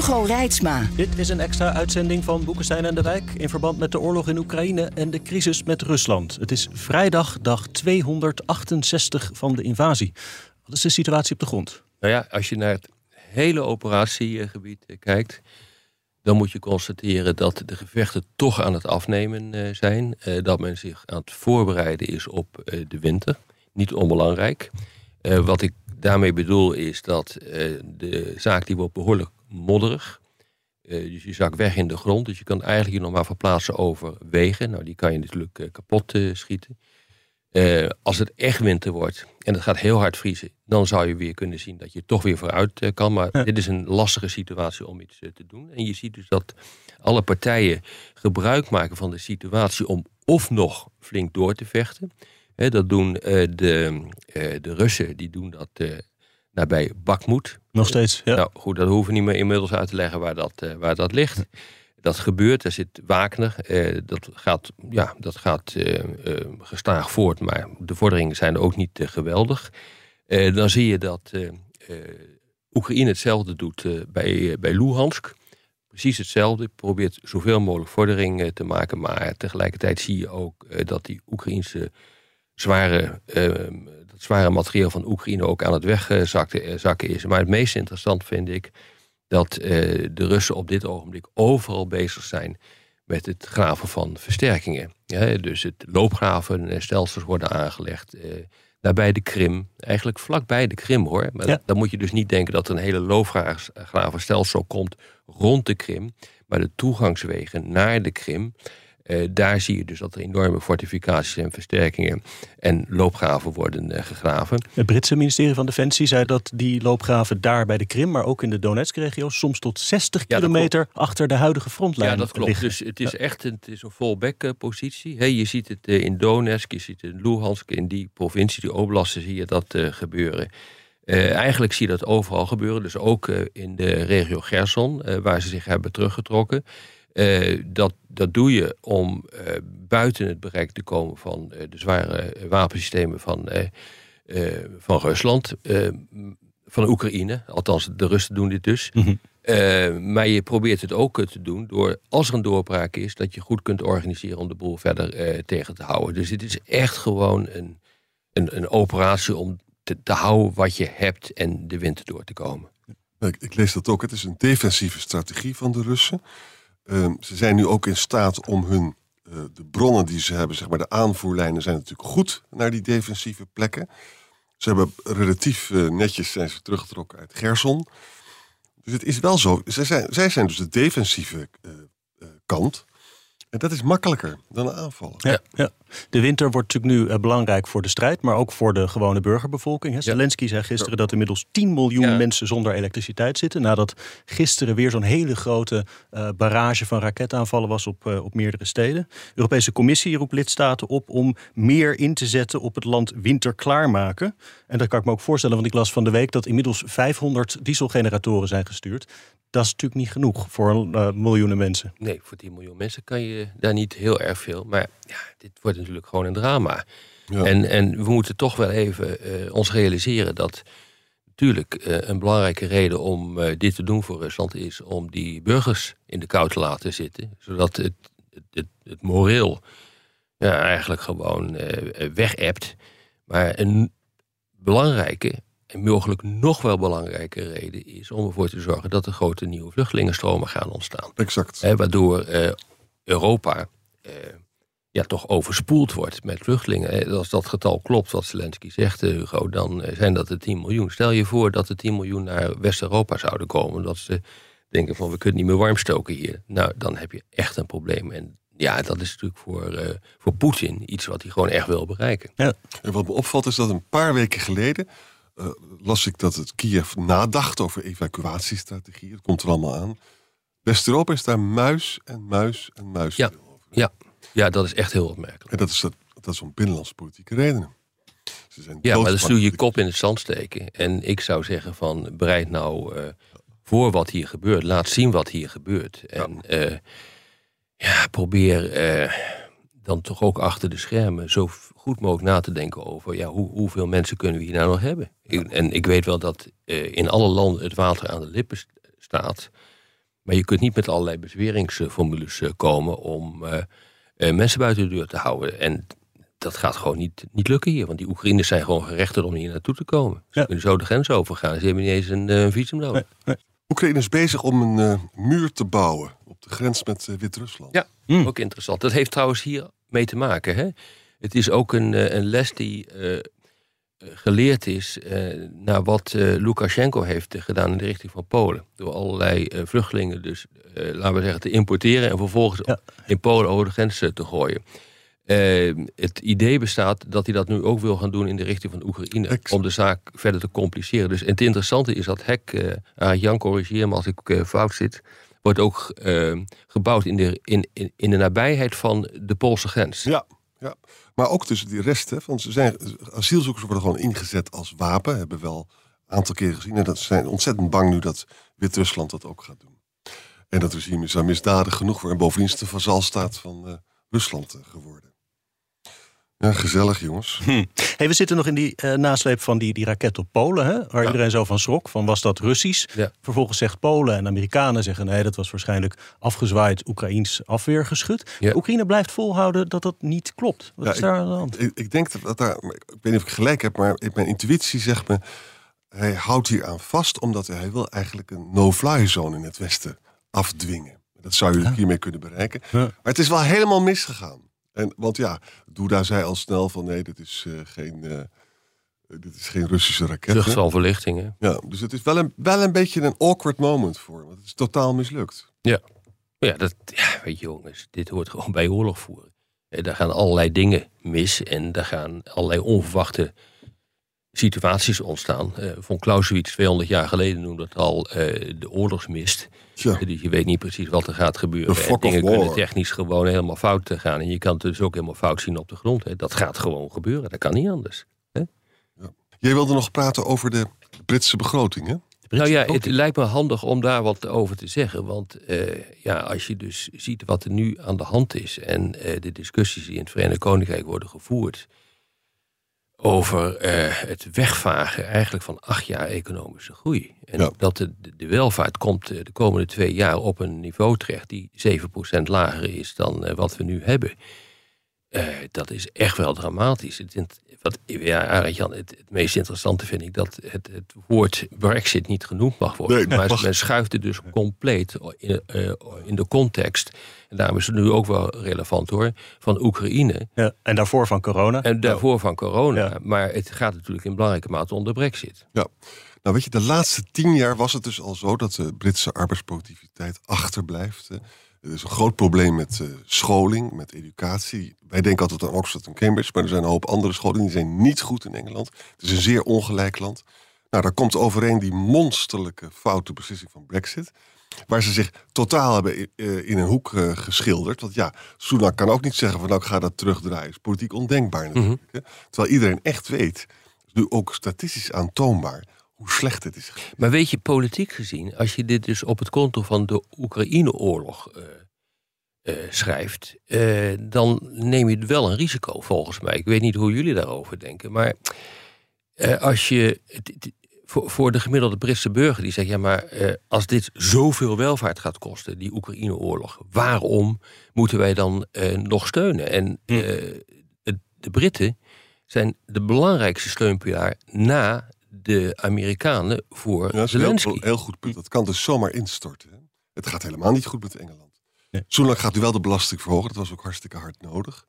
Hugo Reitsma. Dit is een extra uitzending van Boekenstein en de Wijk... in verband met de oorlog in Oekraïne en de crisis met Rusland. Het is vrijdag, dag 268 van de invasie. Wat is de situatie op de grond? Nou ja, als je naar het hele operatiegebied eh, kijkt... dan moet je constateren dat de gevechten toch aan het afnemen eh, zijn. Eh, dat men zich aan het voorbereiden is op de winter. Niet onbelangrijk. wat ik daarmee bedoel is dat de zaak die wordt behoorlijk modderig. Uh, dus je zakt weg in de grond. Dus je kan eigenlijk je nog maar verplaatsen over wegen. Nou, die kan je natuurlijk uh, kapot uh, schieten. als het echt winter wordt en het gaat heel hard vriezen, dan zou je weer kunnen zien dat je toch weer vooruit kan. Maar dit is een lastige situatie om iets te doen. En je ziet dus dat alle partijen gebruik maken van de situatie om of nog flink door te vechten. dat doen de, de Russen, die doen dat nabij Bakmoed. Nog steeds, ja. Nou goed, dat hoeven we niet meer inmiddels uit te leggen waar dat, uh, waar dat ligt. Dat gebeurt, er zit Wagner. Uh, dat gaat, ja, dat gaat uh, gestaag voort, maar de vorderingen zijn ook niet geweldig. dan zie je dat Oekraïne hetzelfde doet bij, bij Luhansk. Precies hetzelfde, probeert zoveel mogelijk vordering te maken. Maar tegelijkertijd zie je ook dat die Oekraïnse zware zware materieel van Oekraïne ook aan het wegzakken is. Maar het meest interessant vind ik dat eh, de Russen op dit ogenblik overal bezig zijn met het graven van versterkingen. Ja, dus het loopgravenstelsels worden aangelegd. Nabij de Krim, eigenlijk vlakbij de Krim hoor. Maar dan moet je dus niet denken dat er een hele loopgravenstelsel komt rond de Krim. Maar de toegangswegen naar de Krim uh, daar zie je dus dat er enorme fortificaties en versterkingen en loopgraven worden uh, gegraven. Het Britse ministerie van Defensie zei dat die loopgraven daar bij de Krim, maar ook in de Donetsk-regio, soms tot 60 kilometer achter de huidige frontlijn Ja, dat klopt. Liggen. Dus het is echt een, het is een fallback-positie. Hey, je ziet het uh, in Donetsk, je ziet het in Luhansk, in die provincie, die oblasten, zie je dat gebeuren. eigenlijk zie je dat overal gebeuren, dus ook in de regio Gerson, waar ze zich hebben teruggetrokken. Uh, dat, dat doe je om uh, buiten het bereik te komen van uh, de zware wapensystemen van, van Rusland, van Oekraïne. Althans, de Russen doen dit dus. Mm -hmm. maar je probeert het ook te doen door, als er een doorbraak is, dat je goed kunt organiseren om de boel verder tegen te houden. Dus het is echt gewoon een, een, een operatie om te, te houden wat je hebt en de winter door te komen. Ik, ik lees dat ook. Het is een defensieve strategie van de Russen. Ehm, ze zijn nu ook in staat om hun, uh, de bronnen die ze hebben, zeg maar de aanvoerlijnen, zijn natuurlijk goed naar die defensieve plekken. Ze hebben relatief uh, netjes zijn ze teruggetrokken uit Gerson. Dus het is wel zo. Zij zijn, zij zijn dus de defensieve uh, kant. En dat is makkelijker dan aanvallen. Ja, ja. De winter wordt natuurlijk nu uh, belangrijk voor de strijd, maar ook voor de gewone burgerbevolking. Hè. Zelensky zei gisteren dat inmiddels 10 miljoen ja. mensen zonder elektriciteit zitten. Nadat gisteren weer zo'n hele grote uh, barrage van raketaanvallen was op, uh, op meerdere steden. De Europese Commissie roept lidstaten op om meer in te zetten op het land winter klaarmaken. En dat kan ik me ook voorstellen, want ik las van de week dat inmiddels 500 dieselgeneratoren zijn gestuurd. Dat is natuurlijk niet genoeg voor uh, miljoenen mensen. Nee, voor 10 miljoen mensen kan je daar niet heel erg veel. Maar ja, dit wordt natuurlijk gewoon een drama. Ja. En, en we moeten toch wel even uh, ons realiseren dat natuurlijk uh, een belangrijke reden om uh, dit te doen voor Rusland is om die burgers in de kou te laten zitten. Zodat het, het, het, het moreel ja, eigenlijk gewoon wegebt. Maar een belangrijke en mogelijk nog wel belangrijke reden is om ervoor te zorgen dat er grote nieuwe vluchtelingenstromen gaan ontstaan. Exact. Waardoor Europa uh, ja, toch overspoeld wordt met vluchtelingen. En als dat getal klopt, wat Zelensky zegt, uh, Hugo, dan zijn dat de 10 miljoen. Stel je voor dat er 10 miljoen naar West-Europa zouden komen. Dat ze denken van we kunnen niet meer warm stoken hier. Nou, dan heb je echt een probleem. En ja, dat is natuurlijk voor, voor Poetin iets wat hij gewoon echt wil bereiken. Ja. En wat me opvalt is dat een paar weken geleden eh, las ik dat het Kiev nadacht over evacuatiestrategie. Het komt er allemaal aan. West-Europa is daar muis en muis en muis Ja. over. Ja, ja, dat is echt heel opmerkelijk. En dat is, dat, dat is om binnenlandse politieke redenen. Ze zijn Ja, maar dan doodbang stuur je dat- kop in het zand steken. En ik zou zeggen van bereid nou eh, voor wat hier gebeurt. Laat zien wat hier gebeurt. En ja, ja probeer eh, dan toch ook achter de schermen zo goed mogelijk na te denken over ja, hoe, hoeveel mensen kunnen we hier nou nog hebben. Ik- en ik weet wel dat eh, in alle landen het water aan de lippen st- staat. Maar je kunt niet met allerlei bezweringsformules eh, komen om eh, eh, mensen buiten de deur te houden. En dat gaat gewoon niet, niet lukken hier. Want die Oekraïners zijn gewoon gerechtigd om hier naartoe te komen. Ze Ja. kunnen zo de grens overgaan. Ze hebben niet eens een visum nodig. Oekraïne is bezig om een muur te bouwen op de grens met Wit-Rusland. Ja, Hmm. ook interessant. Dat heeft trouwens hier mee te maken. Hè? Het is ook een, een les die geleerd is eh, naar wat eh, Lukashenko heeft gedaan in de richting van Polen. Door allerlei eh, vluchtelingen dus, laten we zeggen, te importeren en vervolgens Ja. in Polen over de grens te gooien. Eh, het idee bestaat dat hij dat nu ook wil gaan doen in de richting van Oekraïne. Om de zaak verder te compliceren. Dus het interessante is dat hek, ah, Jan corrigeer me als ik fout zit, wordt ook eh, gebouwd in de, in, in, in de nabijheid van de Poolse grens. Ja, ja. Maar ook tussen die resten. Want ze zijn, asielzoekers worden gewoon ingezet als wapen. Hebben we wel een aantal keren gezien. En dat zijn ontzettend bang nu dat Wit-Rusland dat ook gaat doen. En dat regime is daar misdadig genoeg voor. En bovendien is het de vazalstaat van eh, Rusland eh, geworden. Ja, gezellig jongens. Hey, we zitten nog in die eh, nasleep van die, die raket op Polen, hè, waar Ja. iedereen zo van schrok. Van was dat Russisch? Ja. Vervolgens zegt Polen en Amerikanen zeggen nee, dat was waarschijnlijk afgezwaaid Oekraïns afweergeschut. Ja. Oekraïne blijft volhouden dat dat niet klopt. Wat is daar aan de hand? Ik, ik denk dat, daar, ik weet niet of ik gelijk heb, maar mijn intuïtie zegt me, hij houdt hier aan vast omdat hij wil eigenlijk een no-fly zone in het westen afdwingen. Dat zou je hiermee kunnen bereiken. Maar het is wel helemaal misgegaan. En, want ja, Duda zei al snel van nee, dit is, eh, geen, eh, dit is geen Russische raket. Vlucht hè. van verlichting. Hè? Ja, dus het is wel een, wel een beetje een awkward moment voor hem. Want het is totaal mislukt. Ja, dat, ja, weet je jongens, dit hoort gewoon bij oorlog voeren. Eh, Daar gaan allerlei dingen mis en daar gaan allerlei onverwachte situaties ontstaan. Eh von Clausewitz 200 jaar geleden noemde het al eh, de oorlogsmist. Tja, Eh, Dus je weet niet precies wat er gaat gebeuren. En dingen war. kunnen technisch gewoon helemaal fout gaan. En je kan het dus ook helemaal fout zien op de grond. Hè. Dat gaat gewoon gebeuren, dat kan niet anders. jij wilde nog praten over de Britse begroting, hè? Nou ja, het lijkt me handig om daar wat over te zeggen. Want ja, als je dus ziet wat er nu aan de hand is... en de discussies die in het Verenigd Koninkrijk worden gevoerd... over eh, het wegvagen eigenlijk van acht jaar economische groei. En Ja. dat de, de welvaart komt eh, de komende twee jaar op een niveau terecht... die 7% lager is dan eh, wat we nu hebben. Eh, dat is echt wel dramatisch. Het, wat, ja, het, het meest interessante vind ik dat het, het woord Brexit niet genoemd mag worden. Nee, maar men schuift het dus compleet in, eh, in de context. En daarom is het nu ook wel relevant hoor. Van Oekraïne Ja, en daarvoor van corona. en daarvoor van corona. Ja. Maar het gaat natuurlijk in belangrijke mate om de Brexit. Ja. Nou weet je, de laatste tien jaar was het dus al zo dat de Britse arbeidsproductiviteit achterblijft. Er is een groot probleem met eh, scholing, met educatie. Wij denken altijd aan Oxford en Cambridge, maar er zijn een hoop andere scholingen die zijn niet goed in Engeland. Het is een zeer ongelijk land. Nou, daar komt overeen die monsterlijke foute beslissing van Brexit. Waar ze zich totaal hebben eh, in een hoek eh, geschilderd. Want ja, Sunak kan ook niet zeggen van nou ik ga dat terugdraaien. is politiek ondenkbaar natuurlijk. hè. Terwijl iedereen echt weet, nu ook statistisch aantoonbaar, hoe slecht het is. Maar weet je, politiek gezien, als je dit dus op het konto van de Oekraïne-oorlog eh, eh, schrijft, eh, dan neem je wel een risico volgens mij. Ik weet niet hoe jullie daarover denken, maar als je voor, voor de gemiddelde Britse burger die zegt, ja, maar eh, als dit zoveel welvaart gaat kosten, die Oekraïne-oorlog, waarom moeten wij dan eh, nog steunen? En Hm. eh, de Britten zijn de belangrijkste steunpilaar na de Amerikanen voor Ja, dat is een Zelensky. heel, heel goed punt. Dat kan dus zomaar instorten. hè. Het gaat helemaal niet goed met Engeland. Nee. Sunak gaat nu wel de belasting verhogen. Dat was ook hartstikke hard nodig.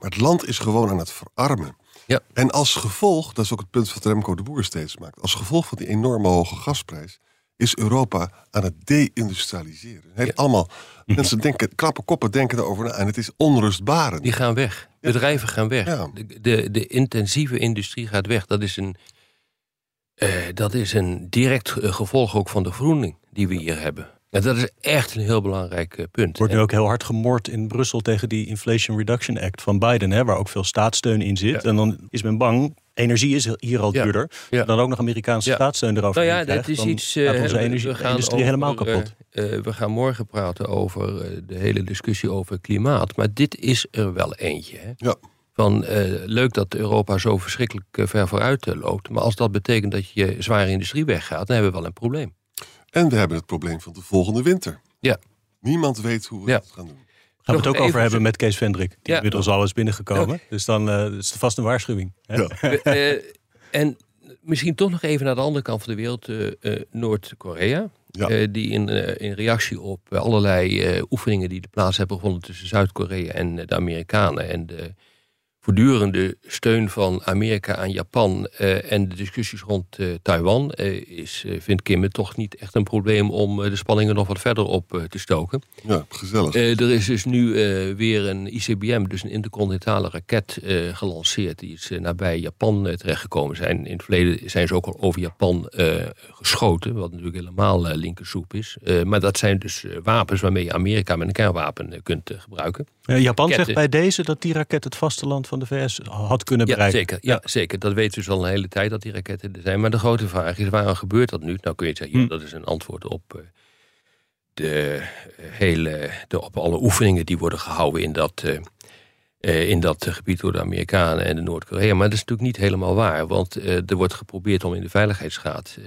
Maar het land is gewoon aan het verarmen. Ja. En als gevolg, dat is ook het punt wat Remco de Boer steeds maakt. Als gevolg van die enorme hoge gasprijs is Europa aan het deindustrialiseren. Het allemaal, mensen denken, klappen koppen denken erover na en het is onrustbarend. Die gaan weg. Bedrijven gaan weg. Ja. De, de, de intensieve industrie gaat weg. Dat is een dat is een direct gevolg ook van de vergroening die we hier hebben. En dat is echt een heel belangrijk punt. Wordt nu ook heel hard gemoord in Brussel tegen die Inflation Reduction Act van Biden, hè, waar ook veel staatssteun in zit. En dan is men bang energie is hier al duurder. Ja. Dan ook nog Amerikaanse staatssteun erover. Nou ja, dat is iets. Uh, onze energie, we gaan industrie helemaal kapot. Uh, we gaan morgen praten over de hele discussie over klimaat. Maar dit is er wel eentje. Hè? Ja. Van leuk dat Europa zo verschrikkelijk ver vooruit loopt. Maar als dat betekent dat je zware industrie weggaat, dan hebben we wel een probleem. En we hebben het probleem van de volgende winter. Ja. Niemand weet hoe we het gaan doen. Gaan we het ook over hebben met Kees Vendrik. Die ja. inmiddels al is binnengekomen. Dus dan uh, is het vast een waarschuwing. Ja. Uh, en misschien toch nog even naar de andere kant van de wereld. Uh, Noord-Korea. die in, in reactie op allerlei oefeningen die de plaats hebben gevonden tussen Zuid-Korea en de Amerikanen. En de voortdurende steun van Amerika aan Japan uh, en de discussies rond uh, Taiwan uh, is, vindt Kim het toch niet echt een probleem om de spanningen nog wat verder op te stoken. Ja, gezellig. er is dus nu weer een ICBM, dus een intercontinentale raket, gelanceerd. Die is nabij Japan terechtgekomen. Zijn. In het verleden zijn ze ook al over Japan geschoten, wat natuurlijk helemaal linkersoep is. maar dat zijn dus wapens waarmee je Amerika met een kernwapen kunt gebruiken. Japan zegt bij deze dat die raket het vasteland van de VS had kunnen bereiken. Ja, zeker. Ja, zeker. Dat weten we dus al een hele tijd dat die raketten er zijn. Maar de grote vraag is, waarom gebeurt dat nu? Nou kun je zeggen, hm. dat is een antwoord op eh, de hele, de, op alle oefeningen die worden gehouden in dat, uh, in dat gebied door de Amerikanen en de Noord-Korea. Maar dat is natuurlijk niet helemaal waar. Want er wordt geprobeerd om in de Veiligheidsraad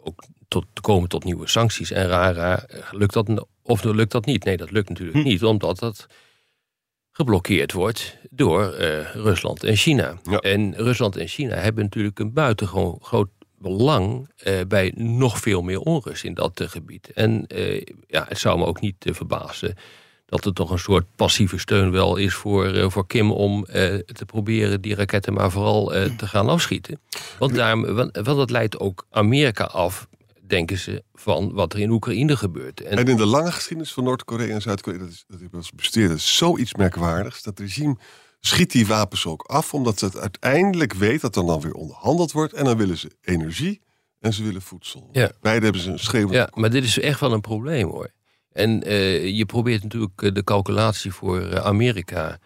ook tot, te komen tot nieuwe sancties. En raar, raar lukt dat of lukt dat niet? Nee, dat lukt natuurlijk hm. niet, omdat dat geblokkeerd wordt door uh, Rusland en China. En Rusland en China hebben natuurlijk een buitengewoon groot belang uh, bij nog veel meer onrust in dat uh, gebied. En ja, het zou me ook niet verbazen dat er toch een soort passieve steun wel is voor, voor Kim om te proberen die raketten maar vooral te gaan afschieten. Want, daarom, want, want dat leidt ook Amerika af denken ze, van wat er in Oekraïne gebeurt. En, in de lange geschiedenis van Noord-Korea en Zuid-Korea, dat, is, dat bestudeerd, is zoiets merkwaardigs. Dat regime schiet die wapens ook af, omdat het uiteindelijk weet dat er dan weer onderhandeld wordt. En dan willen ze energie en ze willen voedsel. Ja. Beide hebben ze een schreeuw. Ja, maar dit is echt wel een probleem hoor. En uh, je probeert natuurlijk eh, de calculatie voor eh, Amerika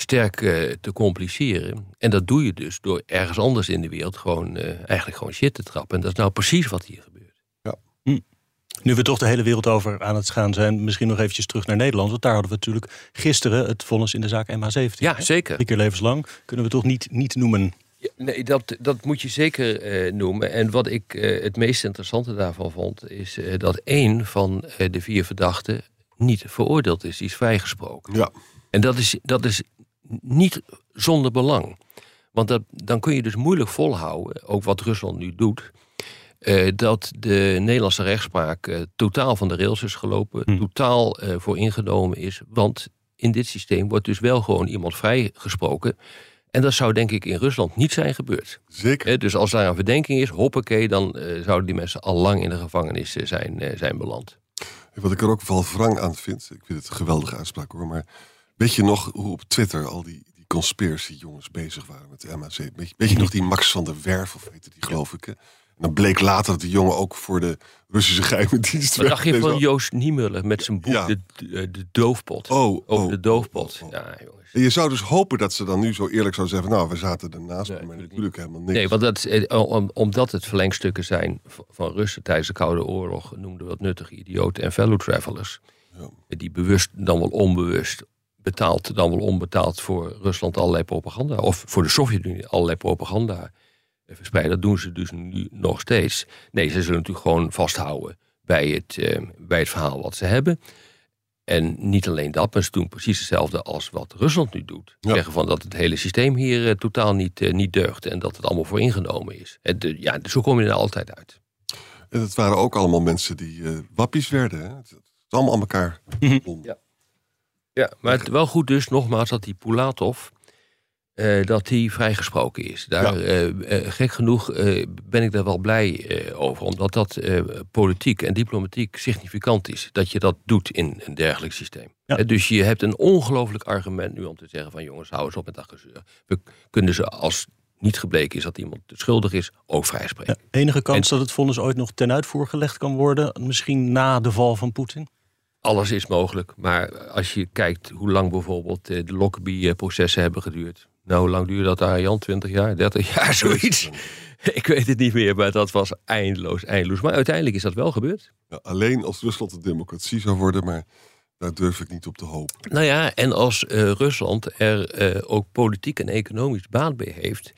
sterk te compliceren. En dat doe je dus door ergens anders in de wereld gewoon eigenlijk gewoon shit te trappen. En dat is nou precies wat hier gebeurt. Ja. Hm. Nu we toch de hele wereld over aan het gaan zijn, misschien nog eventjes terug naar Nederland. Want daar hadden we natuurlijk gisteren het vonnis in de zaak MH17. Ja, zeker. Drie keer levenslang. Kunnen we toch niet, niet noemen. Ja, nee, dat, dat moet je zeker uh, noemen. En wat ik uh, het meest interessante daarvan vond, is uh, dat één van de vier verdachten niet veroordeeld is. Die is vrijgesproken. Ja. En dat is, dat is niet zonder belang. Want dat, dan kun je dus moeilijk volhouden, ook wat Rusland nu doet uh, dat de Nederlandse rechtspraak uh, totaal van de rails is gelopen, hm. totaal uh, voor ingenomen is. Want in dit systeem wordt dus wel gewoon iemand vrijgesproken. En dat zou denk ik in Rusland niet zijn gebeurd. Zeker. dus als daar een verdenking is, hoppakee, dan zouden die mensen al lang in de gevangenis zijn, zijn beland. Wat ik er ook wel wrang aan vind, ik vind het een geweldige uitspraak hoor, maar weet je nog hoe op Twitter al die, die conspiracy jongens bezig waren met de MAC? Weet je, weet je nog die Max van der Werf, of heette die geloof ik? dan bleek later dat de jongen ook voor de Russische geheime dienst Wat dacht je van Joost Niemuller met zijn boek de, de, Doofpot? Oh, over oh, de Doofpot. Oh, ja, jongens. En je zou dus hopen dat ze dan nu zo eerlijk zouden zeggen... nou, we zaten ernaast, nee, maar natuurlijk helemaal niks. Nee, want dat, eh, omdat het verlengstukken zijn van Russen tijdens de Koude Oorlog... noemden we wat nuttige idioten en fellow travelers. Ja. Die bewust, dan wel onbewust betaald, dan wel onbetaald voor Rusland allerlei propaganda. Of voor de Sovjet-Unie allerlei propaganda verspreiden. Dat doen ze dus nu nog steeds. Nee, ze zullen natuurlijk gewoon vasthouden bij het, eh, bij het verhaal wat ze hebben. En niet alleen dat, maar ze doen precies hetzelfde als wat Rusland nu doet. Zeggen van dat het hele systeem hier eh, totaal niet, uh, niet deugt en dat het allemaal voor ingenomen is. En de, ja, zo kom je er altijd uit. En het waren ook allemaal mensen die uh, wappies werden. Hè? Het is allemaal aan elkaar. ja. Ja, maar het wel goed dus nogmaals dat die Pulatov uh, dat hij vrijgesproken is. Daar, uh, uh, gek genoeg ben ik daar wel blij over, omdat dat politiek en diplomatiek significant is. Dat je dat doet in een dergelijk systeem. dus je hebt een ongelooflijk argument nu om te zeggen van jongens, hou eens op met dat gezeur. We kunnen ze als niet gebleken is dat iemand schuldig is, ook vrijspreken. Ja, enige kans dat het vonnis ooit nog ten uitvoer gelegd kan worden, misschien na de val van Poetin? Alles is mogelijk, maar als je kijkt hoe lang bijvoorbeeld eh, de Lockerbie-processen hebben geduurd. Nou, hoe lang duurde dat daar, Jan? 20 jaar, 30 jaar, zoiets. Ik weet het niet meer, maar dat was eindeloos, eindeloos. Maar uiteindelijk is dat wel gebeurd. Ja, alleen als Rusland een democratie zou worden, maar daar durf ik niet op te hopen. Nou ja, en als uh, Rusland er uh, ook politiek en economisch baat bij heeft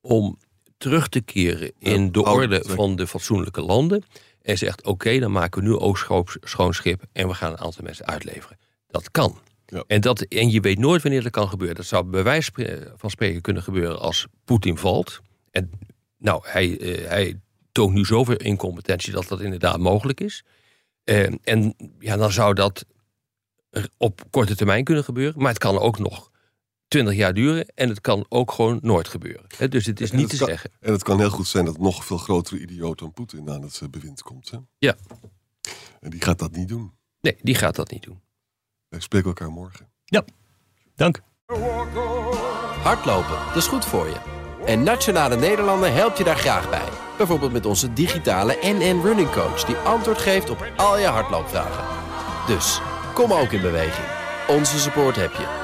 om terug te keren in de orde van de fatsoenlijke landen. En zegt: Oké, dan maken we nu ook schoon schip en we gaan een aantal mensen uitleveren. Dat kan. Ja. En, dat, en je weet nooit wanneer dat kan gebeuren. Dat zou bij wijze van spreken kunnen gebeuren als Poetin valt. En nou, hij, uh, hij toont nu zoveel incompetentie dat dat inderdaad mogelijk is. Uh, en ja, dan zou dat op korte termijn kunnen gebeuren. Maar het kan ook nog 20 jaar duren. En het kan ook gewoon nooit gebeuren. He, dus het is niet te zeggen. En het kan heel goed zijn dat nog veel grotere idioot dan Poetin aan het bewind komt. Hè? Ja. En die gaat dat niet doen. Nee, die gaat dat niet doen. Wij spreken elkaar morgen. Ja, dank. Hardlopen, dat is goed voor je. En Nationale Nederlanden helpt je daar graag bij. Bijvoorbeeld met onze digitale NN Running Coach... die antwoord geeft op al je hardloopvragen. Dus, kom ook in beweging. Onze support heb je.